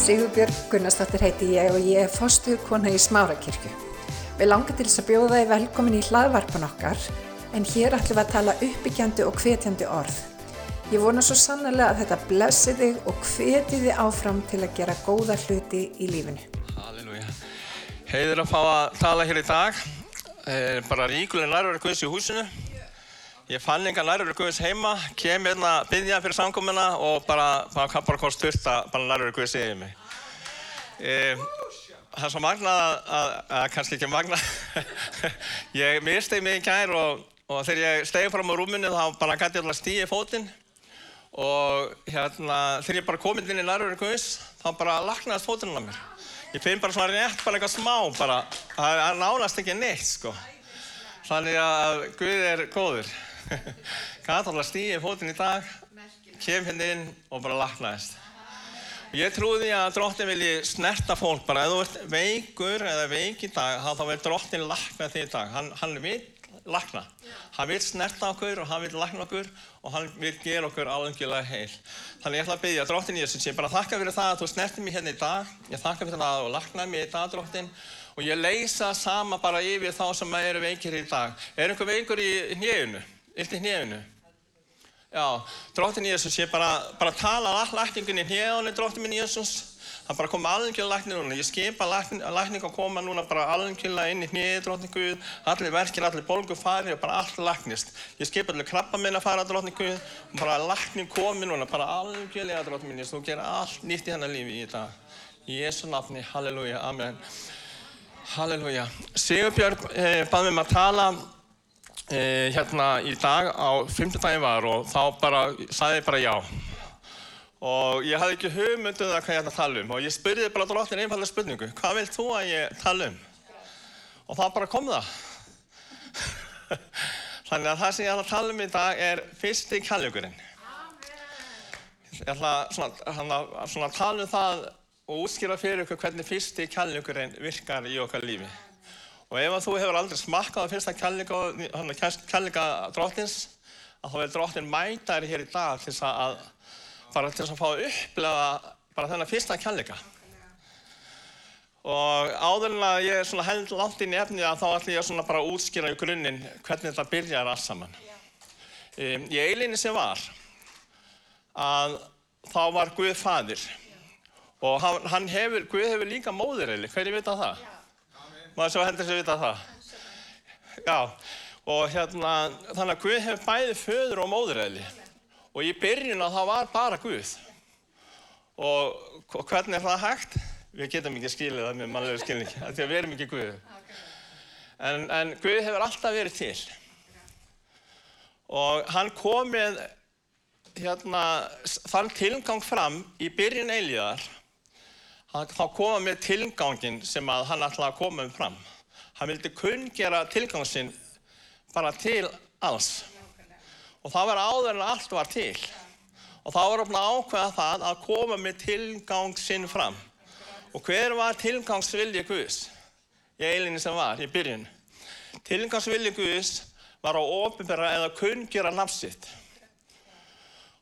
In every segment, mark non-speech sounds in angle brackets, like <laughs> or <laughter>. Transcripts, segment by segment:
Sigurbjörg Gunnarsdóttir heiti ég og ég er fostuðkona í Smárakirkju. Við langar til þess að bjóða þið velkomin í hlaðvarpan okkar en hér ætlum við að tala uppbyggjandi og hvetjandi orð. Ég vona svo sannlega að þetta blessi þig og hveti þig áfram til að gera góða hluti í lífinu. Halleluja. Heiður að fá að tala hér í dag. Eh, bara ríkulega nærverður Guðs í húsinu. Ég fann enga nærverður Guðs heima, kem hérna að byggja fyrir samkomina og bara, bara kann bara hvort styrta bara nærverður Guðs yfir mig. Eh, það er svo magnað að, að, að kannski ekki magnað. <laughs> ég mistegi mig í kær og, og þegar ég stegi fram á rúminu þá bara gæti ég alltaf stíði fótinn og hérna þegar ég bara kom inn í nærverður Guðs þá bara laknaðist fótinn á mér. Ég finn bara svona rétt bara eitthvað smá bara, það er nánast ekki neitt sko. Þannig að Guð er góður. Gæti alltaf stíði fótinn í dag, kem hérna inn og bara laknaðist. Ég trúði að drottin vilji snerta fólk bara, ef þú ert veikur eða veik í dag, þá vil drottin lakna þig í dag. Hann, hann vil lakna. Hann vil snerta okkur og hann vil lakna okkur og hann vil gera okkur alvegjulega heil. Þannig ég ætla að byggja drottin Jésús, ég bara þakka fyrir það að þú snerti mér hérna í dag. Ég þakka fyrir það að þú laknaði mér í dag, drottin. Og ég leysa sama bara yfir þá sem eru veikir í dag. Er einhver veikur í hnjöfunu? Illt í hnjöfunu? Já, drottin Jésús, ég bara, bara tala lækningun í hnjöðunni, drottin minn Jésús. Það bara koma alvegjulega læknir núna. Ég skipa lækning að koma núna bara alvegjulega inn í hnjöði, drottin Guð. Allir verkir, allir bólgu fari og bara allt læknist. Ég skipa allir krabba minn að fara, drottin Guð. Og bara lækning komi núna, bara alvegjulega, drottin minn Jésús. Þú gerir allt nýtt í hennar lífi í. Í Jésu nafni, halleluja, amen. Halleluja. Sigurbjörg eh, bað mér um að tala eh, hérna í dag á 5. daginn var og þá bara, sagði ég bara já. Og ég hafði ekki hugmyndu um það hvað ég ætla að tala um og ég spurði bara drottin einfallega spurningu, hvað vilt þú að ég tala um? Og það bara kom það. <laughs> Þannig að það sem ég ætla að tala um í dag er fyrsti kærleikurinn. Ég ætla svona, hana, svona að tala um það og útskýra fyrir ykkur hvernig fyrsti kærleikurinn virkar í okkar lífi. Og ef þú hefur aldrei smakkað á fyrsta kærleika drottins, að þá vil drottin mæta þér hér í dag til að bara til að fá að upplefa bara þennan fyrsta kærleika. Og áður en að ég held langt inn í efnið að þá ætlum ég bara að útskýra í grunninn hvernig þetta byrjar alls saman. Um, í eilinni sem var að þá var Guð fadir og hann, hefur, Guð hefur líka móðureili, hverju vita það? Maður svo heldur sem vita það. Já, og hérna, þannig að Guð hefur bæði föður og móðureili og í byrjun að það var bara Guð. Og, og hvernig er það hægt? Við getum ekki skilið það með mannlega skilningi, því að við erum ekki Guð. En, en Guð hefur alltaf verið til. Og hann kom með hérna, þann tilgang fram í byrjun eilíðar. Þá kom hann með tilgangin sem að hann ætlaði að koma um fram. Hann vildi kunngera tilgangsinn bara til alls. Og það var áður en allt var til. Og þá var hann ákveða það að koma með tilgang sinn fram. Og hver var tilgangsvilji Guðs? Í eilinni sem var, í byrjun. Tilgangsvilji Guðs var að ofinbæra eða kunngera nafsitt.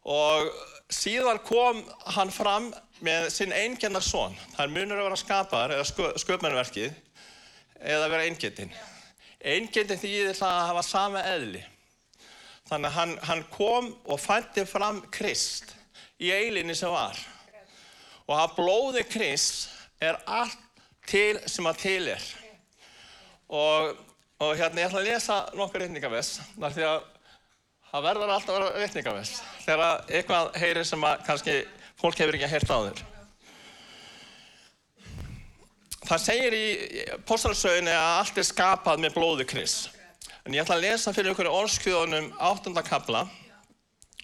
Og síðan kom hann fram með sinn eingennar són. Það er munur að vera skapar eða sköpmennverkið eða vera eingetinn. Eingetinn þýðir það að hafa sama eðli. Þannig að hann, hann kom og fætti fram Krist í eilinni sem var. Og að blóði Krist er allt til sem að til er. Og, og hérna ég ætla að lesa nokkur reyningavess. Þar því að það verður alltaf að vera reyningavess. Þegar eitthvað heyrir sem að kannski fólk hefur ekki heyrt á þér. Það segir í postalsöginni að allt er skapað með blóði Krist. En ég ætla að lesa fyrir ykkur orðskjöðunum 8. kabla,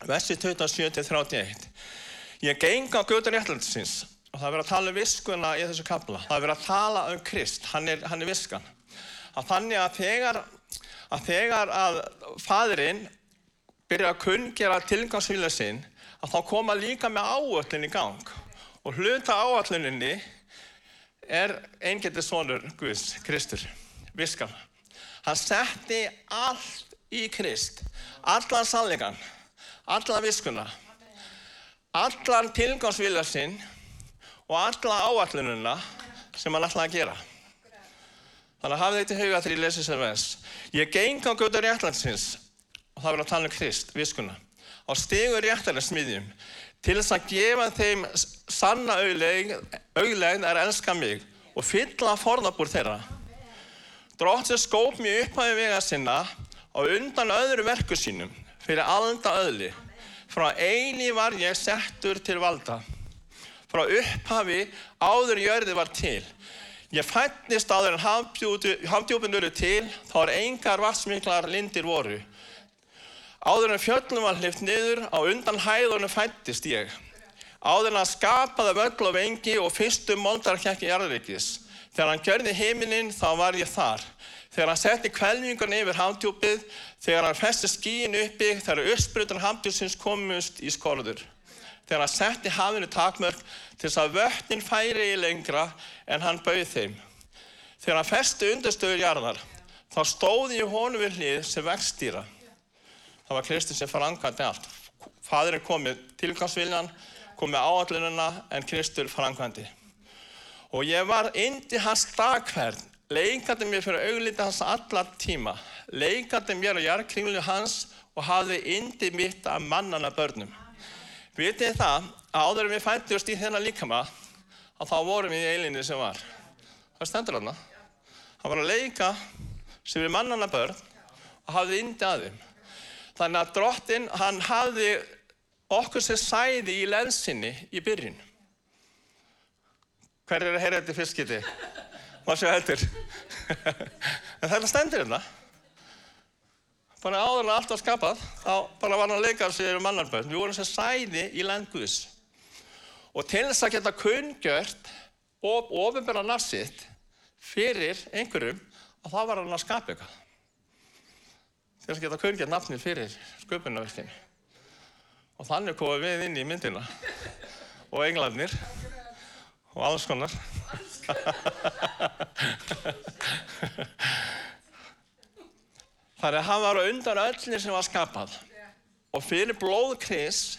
versi 27-31. Ég geng á götur réttlætisins og það er verið að tala um viskuna í þessu kabla. Það er verið að tala um Krist, hann er, hann er viskan. Að þannig að þegar að, þegar að fadurinn byrja að kunngera tilgangsvíla sinn, að þá koma líka með áöllin í gang. Og hluta áölluninni er eingetið sonur Guðs, Kristur, viskan. Hann setti allt í Krist, allan sannleikan, allan viskuna, allan tilgangsvilja sinn og alla áallununa sem hann ætlaði að gera. Þannig að hafið þetta í huga þegar ég lesi þessar vers. Ég geng á götu réttlandsins, og það verður að tala um Krist, viskuna, á stegur réttarins smiðjum, til þess að gefa þeim sanna auðlegin er elska mig og fylla forðabúr þeirra. Dróttir skóp mér upphæfi vega sinna og undan öðru verku sínum fyrir alda öðli. Frá eini var ég settur til valda. Frá upphafi áður jörði var til. Ég fættist áður en hafdjúpin eru til, þá er engar vatsmiklar lindir voru. Áður en fjöllum var hlift niður, á undan hæðunum fættist ég. Áður en að skapaði völl og vengi og fyrstum moldarkjekki jarðrikis. Þegar hann gjörði heiminin þá var ég þar. Þegar hann setti kvelvingun yfir hafdjúpið, þegar hann festi skíin uppi, þegar össbrutan hafdjúpsins komust í skorður. Þegar hann setti hafinu takmörk til þess að vötnin færi í lengra en hann bauð þeim. Þegar hann festi undarstöður jarðar, þá stóði ég honum við hlið sem vextýra. Það var Kristus sem frangvændi allt. Fadurinn kom með tilgangsviljan, kom með áallununa en Kristur frangvændi. Og ég var indi hans dagferð, leikandi mér fyrir augliti hans allar tíma, leikandi mér á jarkringlu hans og hafði indi mitt af mannana börnum. Vitið það að áður en við fættust í þennan líkama, að þá vorum við í eilinni sem var. Það stendur þarna. Hann var að leika sem við mannana börn og hafði indi að þeim. Þannig að drottin, hann hafði okkur sem sæði í lensinni í byrjun. Hver er að heyra þetta fyrst geti? Má sjá heldur. <laughs> en þetta stendur hérna. Bara áður en allt var skapað, þá bara var hann að leika sér um mannarbönd. Við vorum sem sæði í landguðs. Og til þess að geta kunngjört og ofinbæra nafsitt fyrir einhverjum, að það var hann að skapa eitthvað. Til að geta kunngjört nafni fyrir sköpunarverkinu. Og þannig komum við inn í myndina. Og englarnir og alls konar. Þannig að hann var undan öllir sem var skapað og fyrir blóð Kris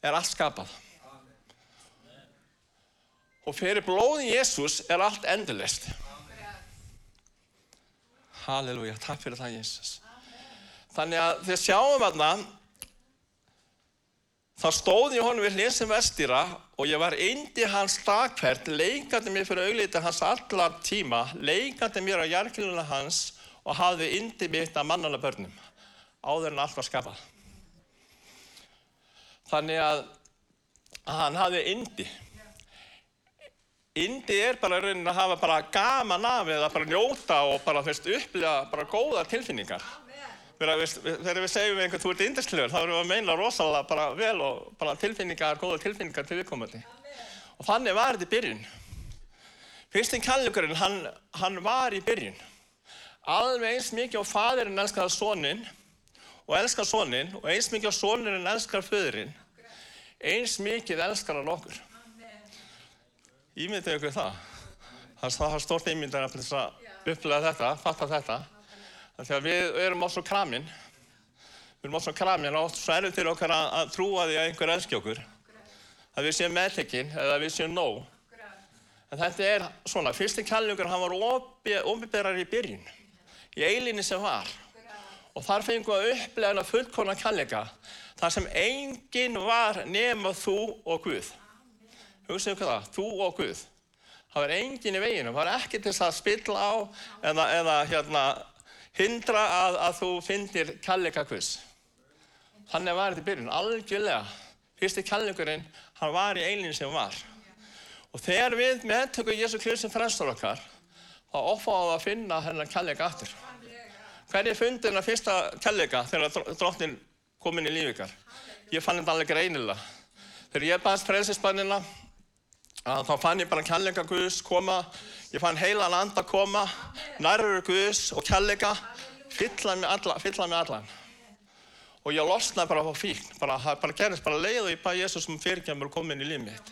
er allt skapað. Og fyrir blóði Jésús er allt endurlist. Halleluja, takk fyrir það Jésús. Þannig að þið sjáum aðna Það stóði í honum við hlið sem vestýra og ég var indi hans dagfært, leikandi mér fyrir auglítið hans allar tíma, leikandi mér á jarkiluna hans og hafði indi mitt að mannana börnum, áður en allt var skapað. Þannig að hann hafði indi. Indi er bara raunin að hafa bara gaman af eða bara njóta og bara upplifa bara góða tilfinningar. Þegar við, þegar við segjum einhvern þú ert indislegur, þá erum við að meina rosalega bara vel og bara tilfinningar, góða tilfinningar til viðkomandi. Og þannig var þetta í byrjun. Fyrstin kallugurinn, hann, hann var í byrjun. Alveg eins mikið á fadirinn elskar sónin og elskar sónin og eins mikið á sónirinn elskar föðurinn. Eins mikið elskar hann okkur. Ímyndið ykkur það. Það er stórt ímyndið að upplega þetta, fatta þetta. Þegar við erum á svo kramin, við erum á svo kramin og svo erum til okkar að, að trúa því að einhver elski okkur. Að við séum meðtekinn eða við séum nóg. En þetta er svona, fyrsti kalljókur hann var ofinberar í byrjun, í eilinni sem var. Og þar fengum við að upplega hana fullkona kallika, þar sem enginn var nema þú og Guð. Hugsaðu hvað það, þú og Guð. Það var enginn í veginu, það var ekki til að spilla á eða, eða hérna, hindra að, að þú finnir kallleikakviss. Þannig var þetta í byrjun, algjörlega. Fyrsti kallleikurinn, hann var í eilin sem var. Og þegar við meðtökum Jésu Kristi fræstur okkar, þá ofáðum við að finna hennar kallleika aftur. Hvernig fundi hennar fyrsta kallleika þegar drottin kom inn í líf ykkar? Ég fann þetta alveg greinilega. Þegar ég baðist frelsisbannina, þá fann ég bara kjallega Guðs koma, ég fann heilan anda koma, nærður Guðs og kjallega, fyllaði mig allan, fyllaði mig allan. Og ég losnaði bara á fíkn, bara, bara gerðist bara leið og ég bæði Jésús sem fyrirgjamur og kom inn í lífið mitt.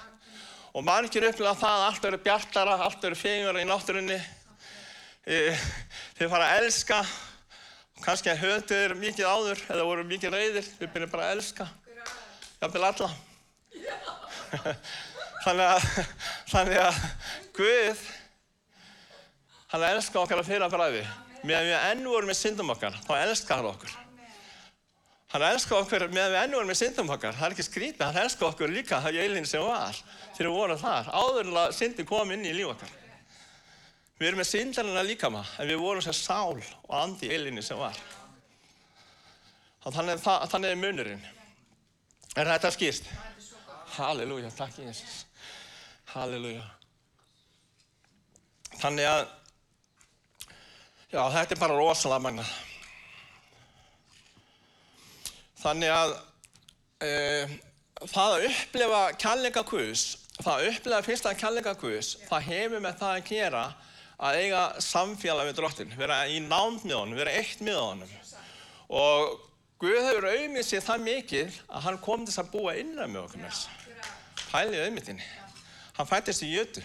Og margir upplega það að allt eru bjartara, allt eru fengara í náttúrunni. E, þið fara að elska, kannski að höfður mikið áður eða voru mikið reyðir, við byrjum bara að elska. Jafnvel alla. <laughs> Þannig að, <laughs> þannig að Guð, hann elskar okkar að fyrra bræði. Meðan við enn vorum með syndum okkar, þá elskar hann okkur. Hann elskar okkur meðan við enn vorum með syndum okkar. Það er ekki skrítið, hann elskar okkur líka það jælinn sem var þegar við vorum þar. Áður en að syndin kom inn í líf okkar. Við erum með syndarinn að líka maður, en við vorum sem sál og andi jælinni sem var. Þannig, er munurinn. Er þetta skýrst? Halleluja, takk Jésús. Halleluja. Þannig að, já, þetta er bara rosalega magna. Þannig að e, það að upplefa kærleika Guðs, það að upplefa fyrsta kærleika Guðs, það hefur með það að gera að eiga samfélag við drottin, vera í nánd með honum, vera eitt með honum. Og Guð hefur auðmið sér það mikið að hann kom til þess að búa innan með okkur með þess. Pælið auðmyndinni. Hann fættist í jötu.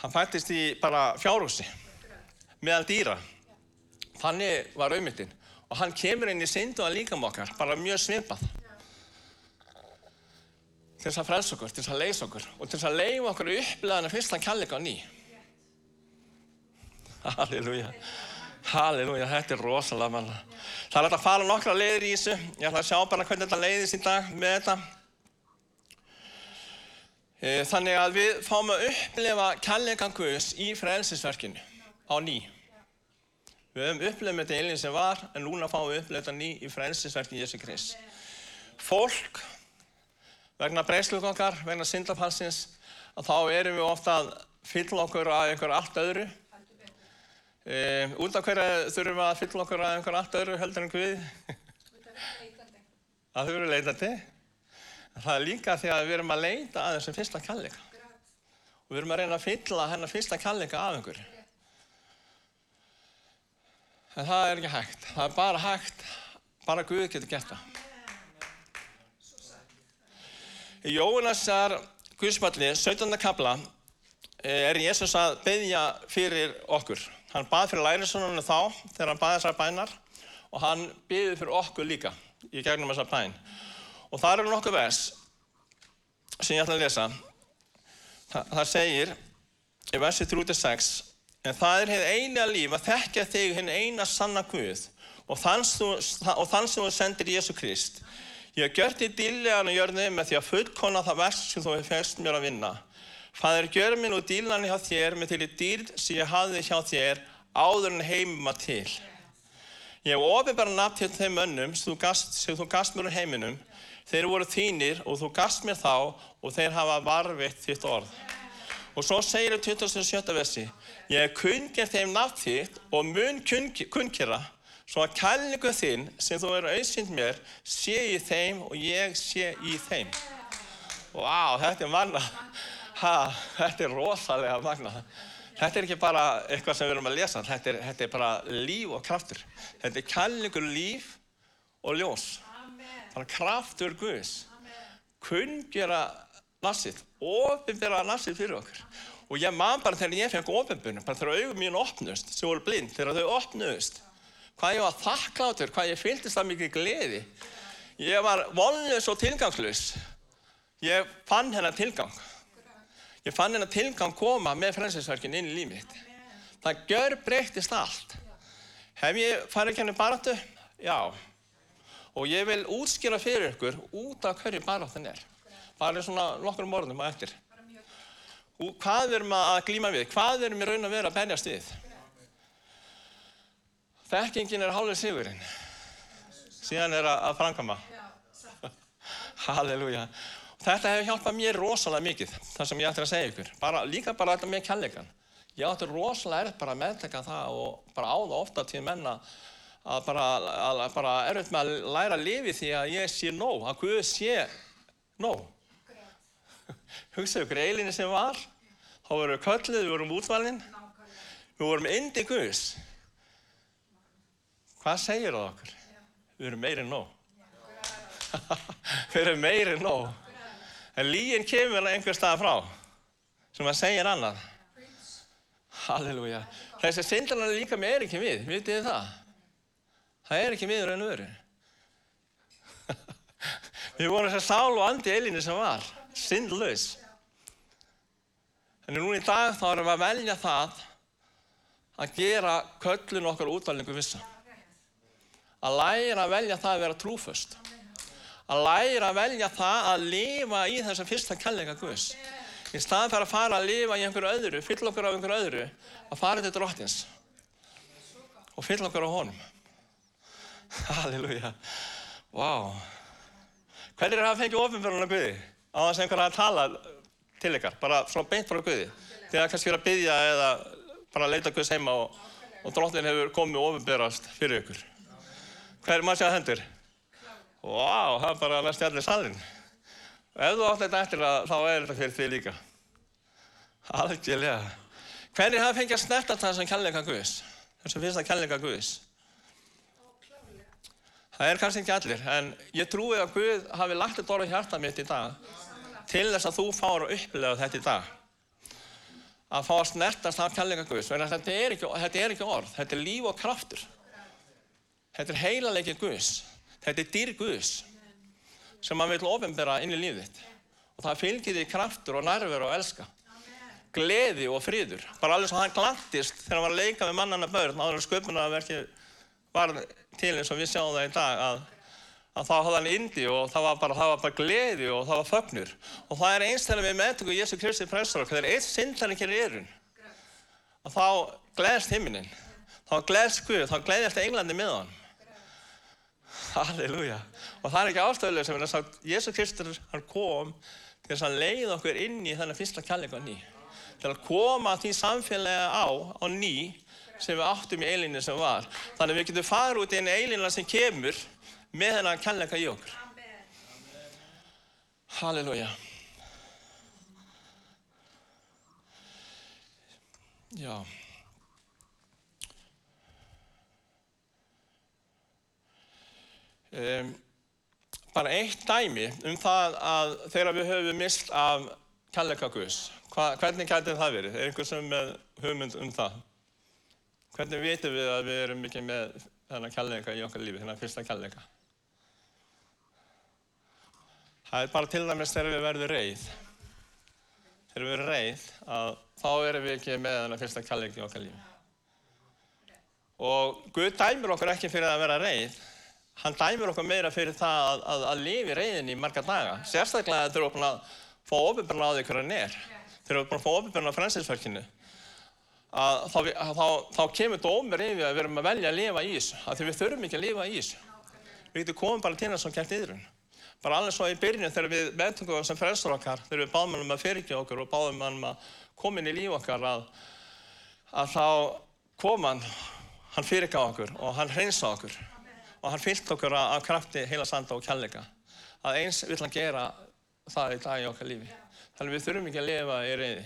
Hann fættist í bara fjárhúsi meðal dýra. Þannig var auðmyndin. Og hann kemur inn í syndu að líka með okkar, bara mjög svipað. Til þess að frelsa okkur, til þess að leysa okkur og til þess að leiða okkur upplegaðan að fyrsta kjallega á ný. Halleluja. Halleluja, þetta er rosalega manna. Það er hægt að fara nokkra leiðir í þessu. Ég ætla að sjá bara hvernig þetta leiðist í dag með þetta. E, þannig að við fáum að upplefa kærleikan Guðs í frelsisverkinu á ný. Við höfum upplefðið með þetta eilin sem var, en núna fáum við upplefðið þetta ný í frelsisverkinu Jésu Krist. Fólk, vegna breysluð okkar, vegna syndafalsins, að þá erum við ofta að fylla okkur að einhver allt öðru. Út af hverju þurfum við að fylla okkur að einhver allt öðru heldur en Guði? <laughs> að þau eru leitandi. Það er líka því að við erum að leita að þessum fyrsta kallega. Og við erum að reyna að fylla hennar fyrsta kallega af einhverju. En það er ekki hægt. Það er bara hægt, bara Guð getur gert það. Í Jónasar Guðspalli, 17. kabla, er Jésús að beðja fyrir okkur. Hann bað fyrir lærisvonunum þá þegar hann baði þessar bænar og hann beði fyrir okkur líka í gegnum þessar bæn. Og það eru nokkuð vers sem ég ætla að lesa. Það, það segir í versi 36 En það er hefð eina líf að þekkja þig hinn eina sanna Guð og þann sem þú sendir Jésu Krist. Ég hef gjört þig dýrlegan og jörði með því að fullkona það vers sem þú hefði fegst mér að vinna. Fadur, gjör minn og dýrlan hjá þér með til í dýrd sem ég hafði hjá þér áður en heimum að til. Ég hef ofið bara nafn til þeim önnum sem þú gast, mér úr heiminum. Þeir voru þínir og þú gast mér þá og þeir hafa varfitt þitt orð. Og svo segir það 27. versi, ég kunngert þeim nafn þitt og mun kunnkera, svo að kærleiku þinn sem þú eru auðsynd mér, sé í þeim og ég sé í þeim. Vá, wow, þetta er magna, ha, þetta er rosalega magna. Þetta er ekki bara eitthvað sem við erum að lesa, þetta er, þetta er bara líf og kraftur. Þetta er kærleikur líf og ljós. Bara kraftur Guðs. Kunngera nassið, ofinbera nassið fyrir okkur. Og ég man bara þegar ég fengi ofinbunum, bara þegar augum mín opnust, sem voru blind, þegar þau opnust, hvað ég var þakklátur, hvað ég fylgist það mikið gleði. Ég var vonlös og tilgangslös. Ég fann hennar tilgang. Ég fann hennar tilgang koma með frelsesverkin inn í lífið mitt. Það gjör breyttist allt. Hef ég farið ekki henni baráttu? Já. Og ég vil útskýra fyrir ykkur út af hverju baráttan er bara svona nokkur morgunum á eftir. Og hvað erum að glíma við? Hvað erum við raun að vera að benjast við? Þekkingin er hálfur sigurinn. Síðan er að framkama. <laughs> Halleluja. Þetta hefur hjálpað mér rosalega mikið, það sem ég ætti að segja ykkur. Bara, líka bara þetta með kjallegan. Ég átti rosalega erfitt bara að meðteka það og bara á það ofta til menna að bara, að, bara erfitt með að læra að lifi því að ég sé nóg, að Guð sé nóg. <laughs> Hugsaðu ykkur eilinni sem var. Þá vorum við köllið, við vorum útvalinn við vorum indi Guðs. Hvað segir það okkur? við erum meirinn nóg. <laughs> Við erum meirinn nóg en líginn kemur einhver stað frá sem að segja annað halleluja þessi syndanar líka með er ekki við vitið þið það? það er ekki raun og veru <laughs> við vorum þess að sál og andi eilinni sem var Sinnlaus. En núna í dag þá erum við að velja það að gera köllun okkar útvalningu vissa. Að læra að velja það að vera trúföst. Að læra að velja það að lifa í þessa fyrsta kærleika Guðs. Í staðan fyrir að fara að lifa í einhverju öðru, fylla okkur á einhverju öðru, að fara til drottins og fylla okkur á honum. <laughs> Halleluja. Vá. Wow. Hvernig er það að fengja ofinfjörðunar Guði? Á þess að einhver að tala til ykkar, bara svona beint frá Guði. Þegar kannski verið að byggja eða bara leita Guðs heima og, og drottin hefur komið og ofinbjörðast fyrir ykkur. Hver er maður að hendur? Vá, það er bara að næst allir salin. Ef þú átt þetta eftir það, þá er þetta fyrir því líka. Algjörlega. Hvernig hafa fengið að snerta það sem kærleika Guðs? Þess að finnst það kærleika Guðs? Það er kannski ekki allir, en ég trúi að Guð hafi lagt þetta orð í hjarta mitt í dag til þess að þú fáur að upplega þetta í dag. Að fá að snertast af kærleika Guðs. Þetta er, ekki, þetta er ekki orð, þetta er líf og kraftur. Þetta er heilalegi Guðs. Þetta er dýr Guðs sem maður vil ofinbera inn í lífið. Og það fylgir því kraftur og nærver og elska. Gleði og fríður. Bara alveg svo hann glattist þegar hann var að leika með mannana börn áður sköpunarverki var til eins og við sjáum það í dag að, að þá hafði hann indi og það var, bara, það var bara gleði og það var fögnur. Og það er einstæðan við meðtöku Jésu Kristi præstur þegar eitt syndar ekki er erun. Og þá gleðst himinin. Þá gleðst Guð, þá gleðist Englandi með hann. Halleluja. Og það er ekki ástöðulega sem er að sagt, Jésu Kristur hann kom til þess að leiða okkur inn í þennan fyrsta kærleika ný. Til að koma því samfélagi á, á ný sem við áttum í eilinni sem var. Þannig við getum farið út í einu eilinna sem kemur með þennan kærleika í okkur. Halleluja. Já. Um, bara eitt dæmi um það að þegar við höfum mist af kærleika Guðs, hvernig gæti það verið? Er einhver sem með hugmynd um það? Hvernig veitum við að við erum mikið með þennan kærleika í okkar lífi, þennan fyrsta kærleika? Það er bara til dæmis þegar við verðum reið. Þegar við verðum reið, þá erum við ekki með þennan fyrsta kærleika í okkar lífi. Og Guð dæmir okkur ekki fyrir að vera reið, hann dæmir okkur meira fyrir það að, að, að lifi reyðin í marga daga. Sérstaklega þegar þú erum búin að fá ofinbjörna á því hverja hann er. Þegar þú erum búin að fá ofinbjörna á frænsinsverkinu. Þá, þá, þá kemur dómur yfir að við erum að velja að lifa í þessu. Því við þurfum ekki að lifa í þessu. Við getum komið bara til þess að kæft yðrun. Bara alveg svo í byrjun þegar við meðtökum sem frelsur okkar, þegar við báðum um að fyrirgeða okkur og báðum um að koma inn í líf okkar að, að þá kom hann, hann fyrirgeða okkur og hann hreinsa okkur og hann fyllt okkur af krafti heila sanda og kjallega. Að eins vill hann gera það í dag í okkar lífi. Þannig við þurfum ekki að lifa í reyði.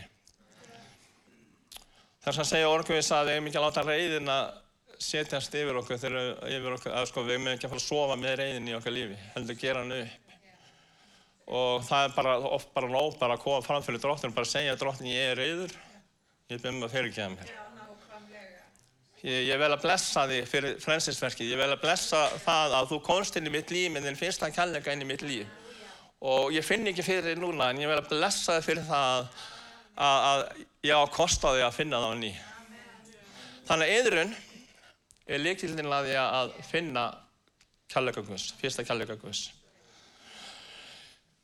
Þess að segja orguðis að við hefum ekki að láta reyðina setjast yfir okkur þegar yfir okkur, að sko við hefum ekki að fara að sofa með reyðin í okkar lífi, heldur að gera hann upp. Og það er bara oft bara nóg bara að koma fram fyrir dróttin og bara segja dróttin ég er reyður, ég byrjum að fyrirgeða mér. Ég, ég vel að blessa þig fyrir frelsinsverkið, ég vel að blessa það að þú komst inn í mitt líf með þinn fyrsta kærleika inn í mitt líf. Og ég finn ekki fyrir þig núna en ég vel að blessa þig fyrir það að, að ég á að kosta þig að finna það á ný. Þannig að eðrun er líkildin að því að finna kærleika Guðs, fyrsta kærleika Guðs.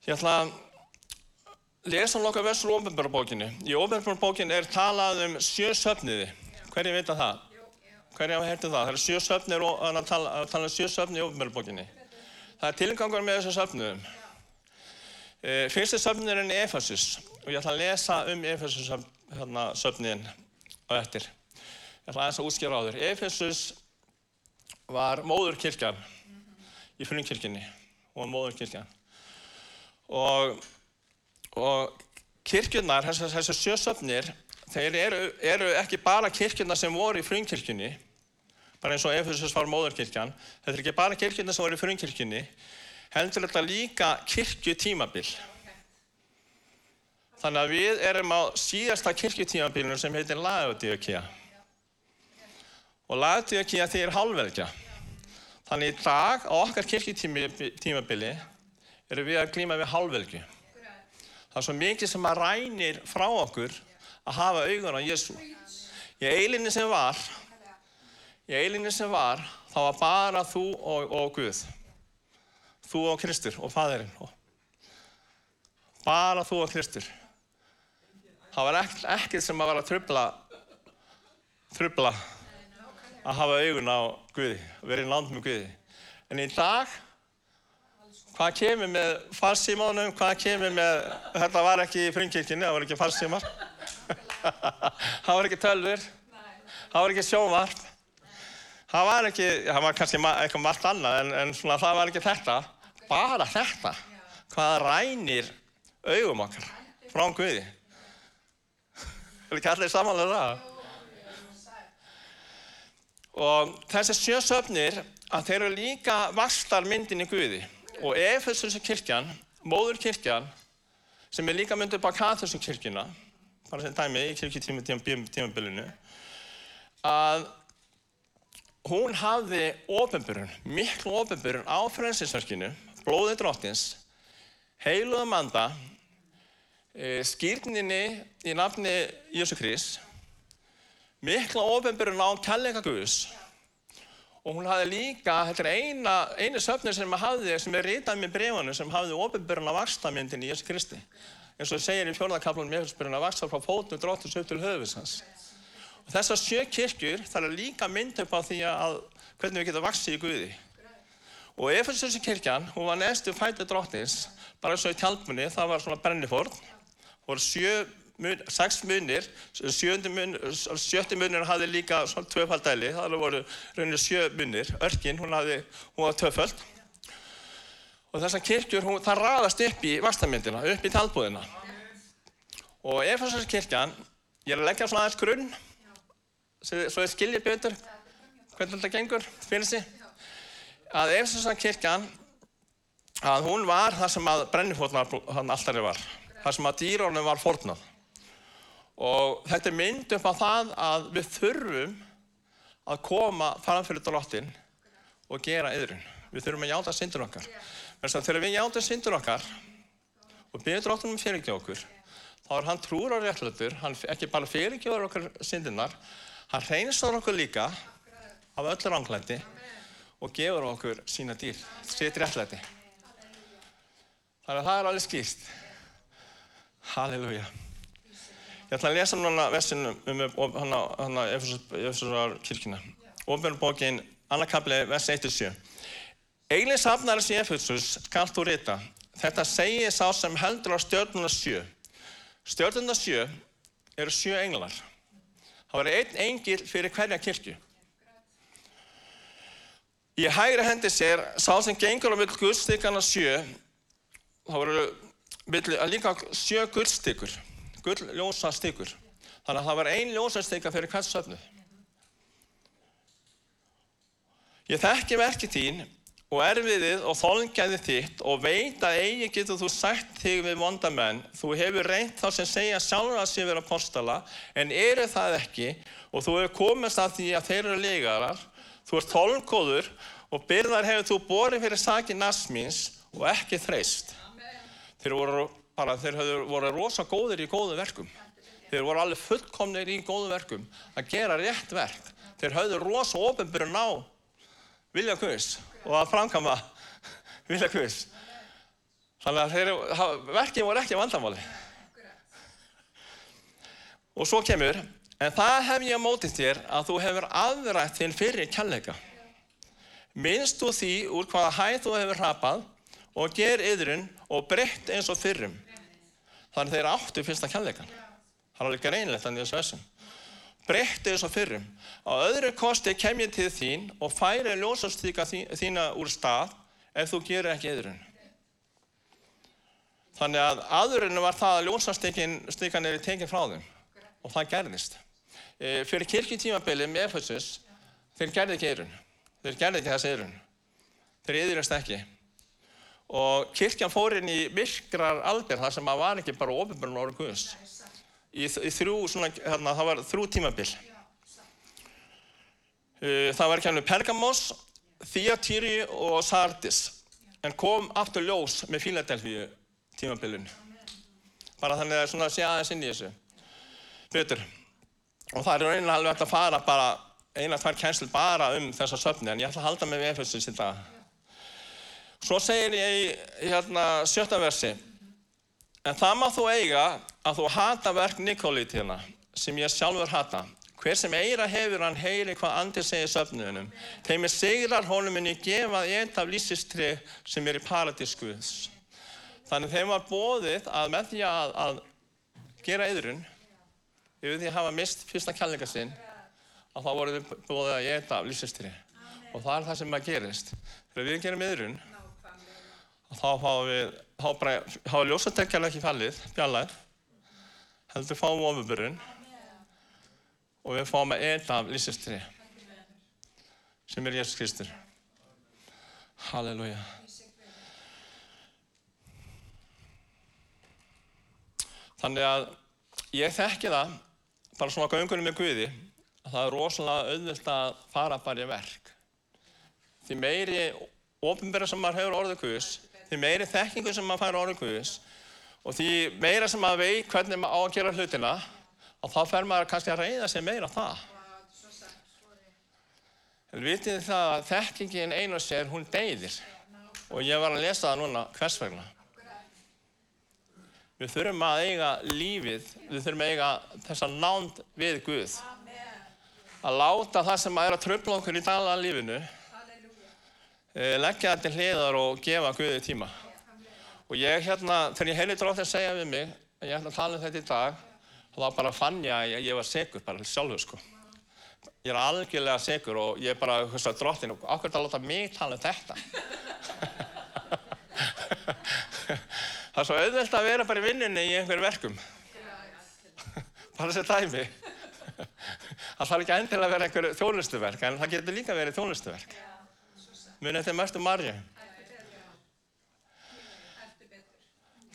Ég ætla að lesa nokkað versur úr ofnbjörnbókinu. Í ofnbjörnbókinu er talað um sjö söfniði. Hverju veit að það? Hverju hafa hertið það? Það eru sjö söfnir og að tala, tala um sjö söfni í ofnbjörnbókinu. Það er tilgangur með þessu söfniðum. E, fyrsti söfnirinn er Efesus og ég ætla að lesa um Efesus hérna, söfniðin á eftir. Ég ætla aðeins að útskjára á þér. Efesus var móðurkirkjan í frumkirkjunni. Hún var móðurkirkjan. Og, og kirkjurnar, þessar þessi sjösöfnir, þeir eru, eru ekki bara kirkjurnar sem voru í frumkirkjunni, bara eins og Efesus var móðurkirkjan. Þetta er ekki bara kirkjurnar sem voru í frumkirkjunni, heldur þetta líka kirkjutímabil. Þannig að við erum á síðasta kirkjutímabilinu sem heitir Laodíokía. Og Laodíokía því er hálfvelkja. Þannig í dag á okkar kirkjutímabili erum við að glíma við hálfvelkju. Það er svo mikið sem að rænir frá okkur að hafa augun á Jésu. Í eilinni sem var, í eilinni sem var, þá var bara þú og, og Guð. Þú og Kristur og Fadurinn. Bara þú og Kristur. Það var ekkert, ekkert sem að vera að trubla, trubla að hafa augun á Guði, verið í land með Guði. En í dag, hvað kemur með farsímánum, hvað kemur með, þetta var ekki í frumkirkjunni, það var ekki farsímar, það var ekki tölfur, það var ekki sjónvarp, það var ekki, það var kannski eitthvað margt annað, en, en svona, það var ekki þetta, bara þetta, hvað rænir augum okkar frá Guði. Er ekki allir samanlega það. Og þessi sjö söfnir að þeir eru líka vastar myndin í Guði. Og Efesus kirkjan, móður kirkjan, sem er líka myndið á katholisku kirkjuna, bara sem dæmi í kirkjutímabilinu, að hún hafði ofinbjörn, miklu ofinbjörn á frelsinsverkinu, blóðið drottins, heiluða manda, skýrninni í nafni Jésu Krist, mikla ofinbjörn á kærleika Guðs og hún hafði líka, þetta er eina, eini söfnir sem maður hafði, sem er ritað með brefunum, sem hafði ofinbjörn á vakstamyndin í Jésu Kristi. En svo segir í fjórðarkaflunum Jésusbjörn að vaksta frá fótum dróttis upp til höfus hans. Og þessar sjö kirkjur, það er líka mynd upp á því að hvernig við getum vaksið í Guði. Og Efesusi kirkjan, hún var neðstu fætið dróttins, bara eins og í tjálpunni, það var svona brennifórn, voru sjö mun, sex munir, mun, sjötti munir hafði líka svona tvöfaldæli, það voru rauninni sjö munir, örkin, hún, hafði, hún var tvöfald. Og þessar kirkjur, hún, það raðast upp í vastamyndina, upp í talbúðina. Og ef þessar kirkjan, ég er að leggja svona aðeins grunn, svo þið skiljið betur hvernig þetta gengur fyrir sig, að ef þessar kirkjan, að hún var það sem að brennifótnar alltaf var, það sem að dýrónum var fornað. Og þetta er mynd upp á það að við þurfum að koma framfyrir dróttinn og gera yðrun. Við þurfum að játa syndur okkar. Þannig að þegar við játa syndur okkar og byrjum dróttinum fyrirgeða okkur, þá er hann trúr á réttlættur, hann ekki bara fyrirgeður okkar syndirnar, hann reynstar okkur líka af öllu ránglæti og gefur okkur sína dýr, sitt réttlæti. Þannig að það er alveg skýrt. Halleluja. Ég ætla að lesa núna versinu um hana, hana Efesurar kirkina. Ofnbjörnbókin, annarkabli, vers 1-7. Eiglið safnarins í Efesus skalt þú rita. Þetta segir sá sem heldur á stjórnuna sjö. Stjórnuna sjö eru sjö englar. Það var einn engil fyrir hverja kirkju. Í hægri hendi sér sá sem gengur á vill guðstíkana sjö. Það voru líka sjö guðstíkur gull ljósastykur. Þannig að það var ein ljósastika fyrir hvert söfnu. Ég þekki verkið þín og erfiðið og þólngæði þitt og veit að eigi getur þú sagt þig við vondamenn. Þú hefur reynt þá sem segja sjálfur að sé vera postala en eru það ekki og þú hefur komist að því að þeir eru legarar. Þú ert þólngóður og byrðar hefur þú borið fyrir saki nasmins og ekki þreist. Þeir voru bara þeir höfðu voru rosa góðir í góðu verkum. Þeir voru alveg fullkomnir í góðu verkum að gera rétt verk. Þeir höfðu rosa ofinbyrjun á vilja Guðs og að framkama vilja Guðs. Þannig að þeir, verkið voru ekki vandamáli. Og svo kemur, en það hef ég á mótið þér að þú hefur aðrætt þinn fyrir kjallega. Minnst þú því úr hvaða hæð þú hefur hrapað og ger yðrun og breytt eins og fyrrum. Þannig þeir áttu fyrsta kjallegan. Það er alveg greinlegt þannig þessu þessum. Breytti eins og fyrrum. Á öðru kosti kem ég til þín og færi ljósastíka þína úr stað ef þú gerir ekki yðrun. Þannig að aðurinn var það að ljósastíkan er tekinn frá þeim. Og það gerðist. E, fyrir kirkjutímabilið með Efesus, þeir gerði ekki yðrun. Þeir gerði ekki þessi yðrun. Þeir yðrunst ekki. Og kirkjan fór inn í myrkrar alber þar sem að var ekki bara ofinbjörn orður Guðs. Í, í þrjú, svona, hérna, það var þrjú tímabil. Það var ekki hann með Pergamos, Thyatiri og Sardis. En kom aftur ljós með Philadelphia tímabilinu. bara þannig að svona sé aðeins inn í þessu betur. Og það er rauninlega alveg hægt að fara bara eina, tvær kænslu bara um þessa söfni, en ég ætla að halda mig við Efesus í dag. Svo segir ég í hérna, sjötta versi, en það má þú eiga að þú hata verk Nikolítina, sem ég sjálfur hata. Hver sem eira hefur hann heyri hvað andi segir söfnuðunum. Þeim er sigrar honum minni gefað eitt af lísistri sem er í paradískuðs. Þannig þeim var bóðið að með því að, að gera yðrun, yfir því að hafa mist fyrsta kærleika sinn, að þá voru þið bóðið að geta af lífsistri. Og það er það sem maður gerist. Þegar við gerum yðrun, þá fáum við, þá er ljósatekjarlega ekki fallið, bjallað, heldur fáum við ofurburun og við fáum að geta af lífsistri, sem er Jésús Kristur. Halleluja. Þannig að ég þekki það, bara svona göngunum með Guði, að það er rosalega auðvilt að fara bara í verk. Því meiri ofinbæra sem maður hefur orðið Guðs, því meiri þekkingu sem maður fær orðið Guðs og því meira sem maður veit hvernig maður á að gera hlutina, og þá fer maður kannski að reyða sig meira það. En vitið það að þekkingin einu sér, hún deyðir. Og ég var að lesa það núna hvers vegna. Við þurfum að eiga lífið, við þurfum að eiga þessa nánd við Guð. Að láta það sem er að tröfla okkur í daglega lífinu, eh, leggja til hliðar og gefa Guði tíma. Og ég hérna, þegar ég heyrði drótt að segja við mig, að ég ætla að tala um þetta í dag, þá bara fann ég að ég, ég var segur bara sjálfur sko. Ég er algjörlega segur og ég bara, þú veist að dróttin, okkur það láta mig tala um þetta. <laughs> Það er svo auðvelt að vera bara í vinnunni í einhverjum verkum. Bara þessi dæmi. Það þarf ekki endilega að vera einhver þjónustuverk, en það getur líka verið þjónustuverk. Munið þetta er mest um margir.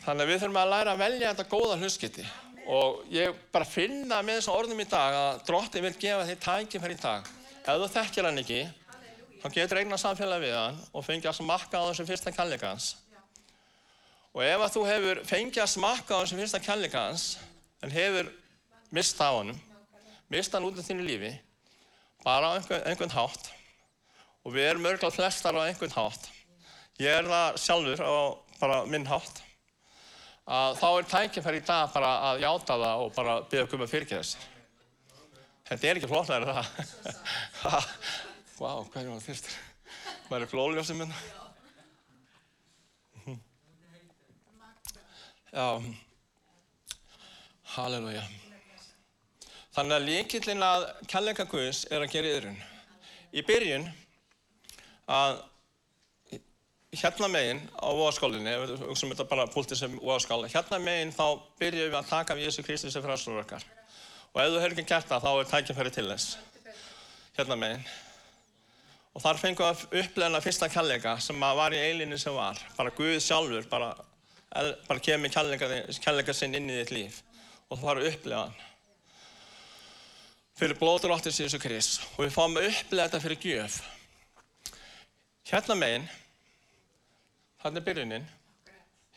Þannig að við þurfum að læra að velja þetta góða hlutskipti. Og ég bara finna með þessum orðum í dag að drótti vil gefa þér tækifæri í dag. Ef þú þekkir hann ekki, þá getur eignan samfélag við hann og fengið að smakka á þessum fyrsta kærleikans. Og ef að þú hefur fengið að smakka á þessum fyrsta kærleikans, en hefur mist á honum, mist hann út af þínu lífi, bara á einhvern, einhvern hátt, og við erum örgulega flestar á einhvern hátt, ég er það sjálfur á bara minn hátt, að þá er tækifæri í dag bara að játa það og bara byggja okkur með fyrirgeða sér. Þetta er ekki en það. <laughs> Vá, wow, hvað er það fyrstur? Maður er glóljósið minna. Já, halleluja. Þannig að líkillin að kærleika Guðs er að gera yðrun. Í byrjun að hérna megin á voðaskálinni, ef við hugsaum þetta bara púltið sem voðaskála, hérna megin þá byrjum við að taka við Jésu Kristi sem frástur okkar. Og ef þú hefur ekki gert það, þá er tækifæri til þess. Hérna megin. Og þar fengum við að upplegna fyrsta kærleika sem var í eilinni sem var. Bara Guð sjálfur, bara, bara kemur kærleika sinn inn í þitt líf. Og þú fara að upplega hann. Fyrir blóður áttir Jésu Krist. Og við fáum að upplega þetta fyrir gjöf. Hérna megin, hérna er byrjunin,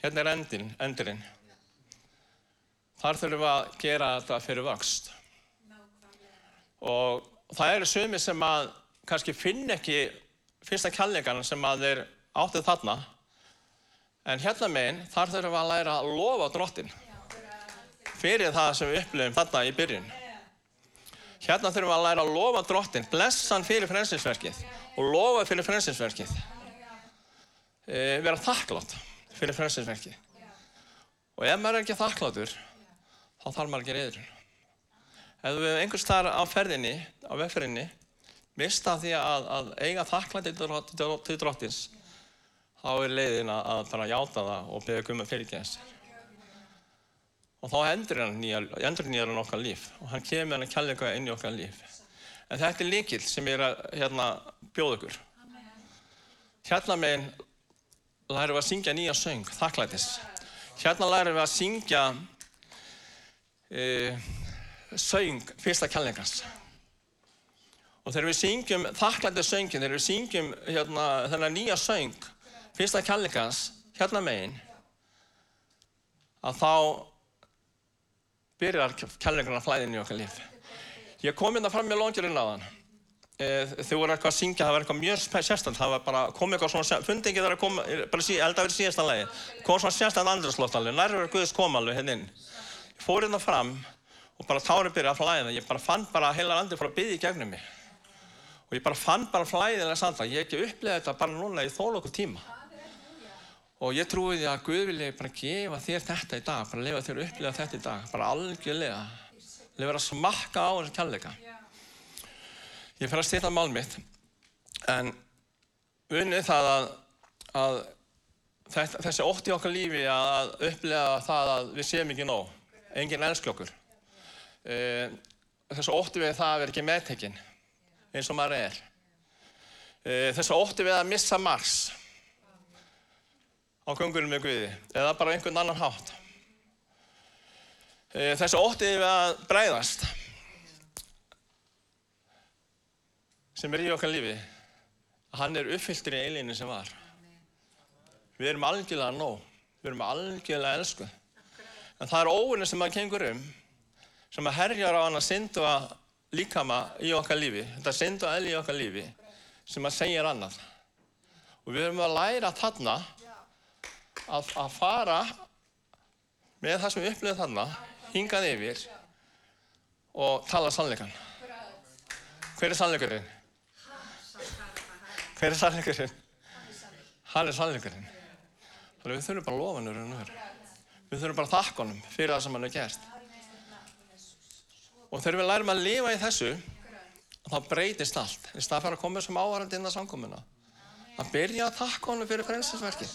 hérna er endin, endurinn. Þar þurfum við að gera þetta fyrir vöxt. Og það eru sumi sem að kannski finn ekki fyrsta kjallegan sem að þeir áttið þarna. En hérna meginn, þar þurfum við að læra að lofa drottin fyrir það sem við upplifum þarna í byrjun. Hérna þurfum við að læra að lofa drottin, blessan fyrir frelsinsverkið og lofa fyrir frelsinsverkið. E, vera þakklátt fyrir frelsinsverkið. Og ef maður er ekki þakkláttur, þá þarf maður að gera yfir. Ef við einhvers þar á ferðinni, á vegferðinni, mista því að, að eiga þakklætti til drottins, þá er leiðin að, að bara játa það og beða gumma fyrirgeðs. Og þá endur hann nýjar hann okkar líf og hann kemur hann að kjalla inn í okkar líf. En þetta er líkil sem ég er að hérna, bjóða ykkur. Hérna meginn lærum við að syngja nýja söng, þakklætis. Hérna lærum við að syngja e, söng fyrsta kjallingans. Og þegar við syngjum þakklætis söngin, þegar við syngjum hérna, þennan nýja söng fyrsta kjallingans, hérna meginn, að þá byrjar kærleikurinn að flæðin í okkar líf. Ég kom hérna fram með lóngirinn á þann. Þau voru eitthvað að syngja, það var eitthvað mjög sérstaklega, það var bara, kom eitthvað svona, fundi ekki þar að koma, bara sí, eld að vera síðasta lagi, kom svona sérstaklega andrslótt alveg, nærverður Guðs kom alveg hérna inn. Ég fór hérna fram og bara tárið byrjaði að flæða, ég bara fann bara heila landi frá að byggja í gegnum mig. Og ég bara fann bara flæðilega sanda, ég hef ekki upplegað þetta bara núna í þól okkur tíma. Og ég trúi því að Guð vilja bara gefa þér þetta í dag, bara lefa þér upplegað þetta í dag, bara algjörlega, lefa að smakka á þessu kærleika. Ég fer að stilla mál mitt, en unnið það að, að þessi ótt í okkar lífi að upplega það að við séum ekki nóg, enginn elskja okkur. E, þessi ótti við það að vera ekki meðtekinn, eins og maður er. E, þessi ótti við að missa mars á göngurum með Guði, eða bara einhvern annan hátt. E, þessi ótti við að breyðast. Sem er í okkar lífi hann er uppfylltur í eilinu sem var. Við erum algjörlega nóg, við erum algjörlega elsku. En það er óvinni sem að kengur um, sem að herjar á hann að syndu að líkama í okkar lífi, þetta syndu að elgi í okkar lífi, sem að segja annað. Og við erum að læra þarna að, að fara með það sem við upplifum þarna, hingað yfir og tala sannleikan. Hver er sannleikurinn? Hver er sannleikurinn? Hann er sannleikurinn. Þannig að við þurfum bara að lofa hann þér. Við þurfum bara að þakka honum fyrir það sem hann hefur gert. Og þegar við lærum að lifa í þessu, þá breytist allt. Í stað fyrir að koma sem áhærandi inn á samkomuna. Að byrja að þakka honum fyrir frelsinsverki.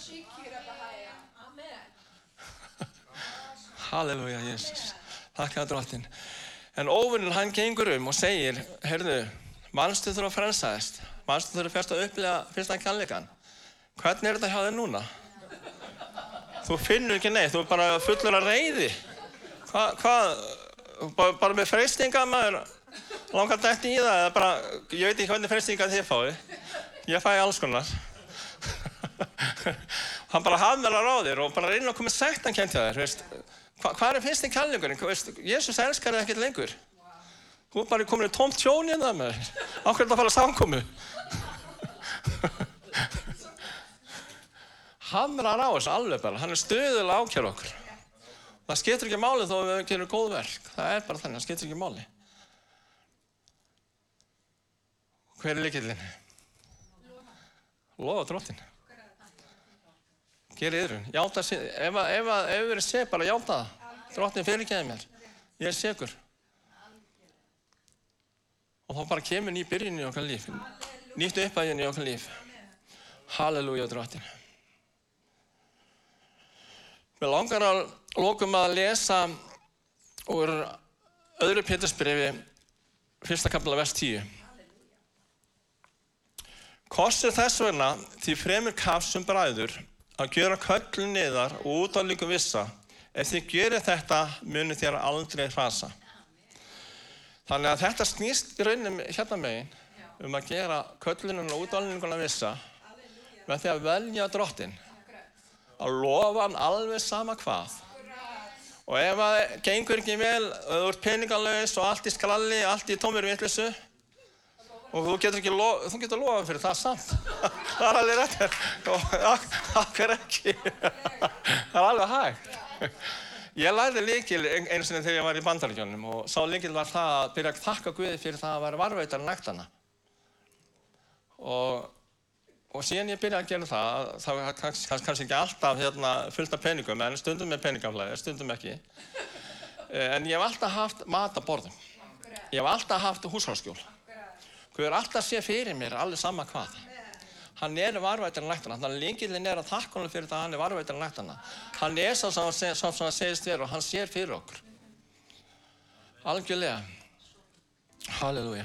Halleluja, Jésús. Þakka það dróttinn. En óvinninn hann gengur um og segir, heyrðu, mannstu þurfa að frelsaðist. Mannstu þurfa fyrst að upplega fyrsta kjærleikan. Hvernig er þetta hjá þér núna? Þú finnur ekki neitt, þú er bara fullur af reyði. Hvað, hvað, bara, bara með freystinga maður, langar þetta í það eða bara, ég veit ekki hvernig freystinga þið fáið. Ég fæ alls konar. <laughs> Hann bara hafðmælar á þér og bara reynir að koma sættan kent hjá þér, veist. Hva, hvað er fyrst í kærleikurinn? Jésús elskar þig ekkert lengur. Þú er bara komin í tómt tjón í það með þér. Ákveður þetta að fara að samkomu. Er að ráðast alveg bara. Hann er stöðulega ákjör okkur. Það skiptir ekki máli þó að við gerum góð verk. Það er bara þannig, það skiptir ekki máli. Hver er líkillin? Lofa dróttin. Gerið yfirun. Játa sig. Ef, við erum seg, bara játa það. Dróttin fyrirgeði mér. Ég er segur. Og þá bara kemur ný byrjun í okkar líf. Nýtt uppæðin í okkar líf. Halleluja, dróttin. Mér langar að lókum að lesa úr öðru Pétursbrefi, fyrsta kapla vers 10. Kossir þess vegna því fremur kafsum bræður að gjöra köllun niðar og út á líku vissa. Ef þið gerir þetta munir þér aldrei hrasa. Þannig að þetta snýst í rauninni hérna megin um að gera köllunum og útálninguna vissa með því að velja drottin. Að lofa hann alveg sama hvað. Og ef það gengur ekki vel, þú ert peningalauðis og allt í skralli, allt í tómir vittlissu og þú getur ekki lofa, þú getur lofa fyrir það samt. <laughs> það er alveg réttir. Og okkur ekki. <laughs> það er alveg hægt. Ég lærði líkil einu sinni þegar ég var í bandaríkjónum og sá líkil var það að byrja að þakka Guði fyrir það að vera varveitar nægtana. Og, og síðan ég byrjaði að gera það, það var kannski, kannski ekki alltaf hérna, fullt af peningum, en stundum með peningaflæði, stundum ekki. En ég hef alltaf haft mat að borðum. Ég hef alltaf haft húshalskjól. Guð er alltaf sé fyrir mér, alveg sama hvað. Hann er varvættirinn læktana, þannig að lengilinn er að þakka honum fyrir það að hann er varvættirinn læktana. Hann er sá sem hann segist vera og hann sér fyrir okkur. Algjörlega. Halleluja.